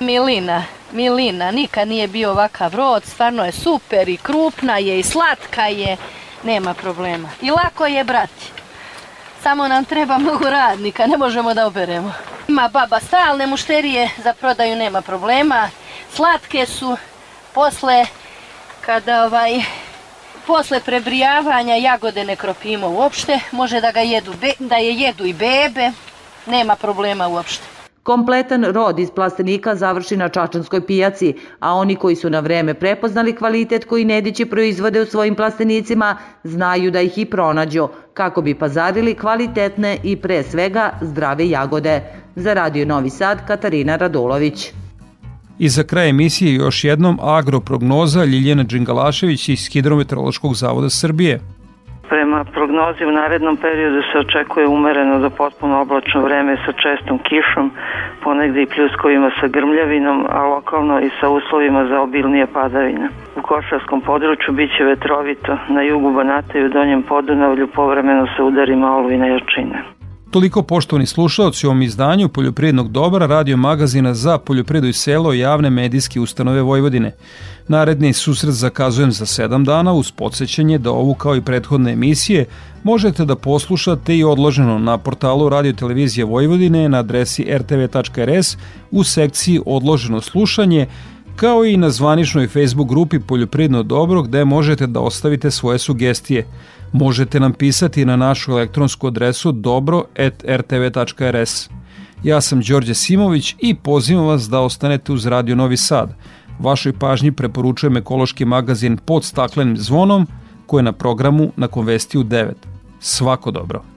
[SPEAKER 26] Milina, Milina, nikad nije bio ovakav rod, stvarno je super i krupna je i slatka je nema problema. I lako je brati. Samo nam treba mnogo radnika, ne možemo da oberemo. Ima baba stalne mušterije, za prodaju nema problema. Slatke su posle kada ovaj posle prebrijavanja jagode ne kropimo uopšte, može da ga jedu, da je jedu i bebe, nema problema uopšte.
[SPEAKER 25] Kompletan rod iz plastenika završi na Čačanskoj pijaci, a oni koji su na vreme prepoznali kvalitet koji Nedići proizvode u svojim plastenicima, znaju da ih i pronađu, kako bi pazarili kvalitetne i pre svega zdrave jagode. Za Radio Novi Sad, Katarina Radulović.
[SPEAKER 2] I za kraj emisije još jednom agroprognoza Ljiljana Đingalašević iz Hidrometeorološkog zavoda Srbije.
[SPEAKER 7] Prema prognozi u narednom periodu se očekuje umereno do potpuno oblačno vreme sa čestom kišom, ponegde i pljuskovima sa grmljavinom, a lokalno i sa uslovima za obilnije padavine. U Košarskom području biće vetrovito, na jugu Banata i u Donjem Podunavlju povremeno sa udarima oluvine jačine.
[SPEAKER 2] Toliko poštovani slušalci u ovom izdanju Poljoprivrednog dobra radio magazina za poljoprivredu i selo javne medijske ustanove Vojvodine. Naredni susret zakazujem za 7 dana uz podsjećanje da ovu kao i prethodne emisije možete da poslušate i odloženo na portalu Radio Televizije Vojvodine na adresi rtv.rs u sekciji odloženo slušanje kao i na zvaničnoj Facebook grupi Poljoprivredno dobro gde možete da ostavite svoje sugestije. Možete nam pisati na našu elektronsku adresu dobro.rtv.rs. Ja sam Đorđe Simović i pozivam vas da ostanete uz Radio Novi Sad. Vašoj pažnji preporučujem ekološki magazin pod staklenim zvonom koji je na programu na Konvestiju 9. Svako dobro.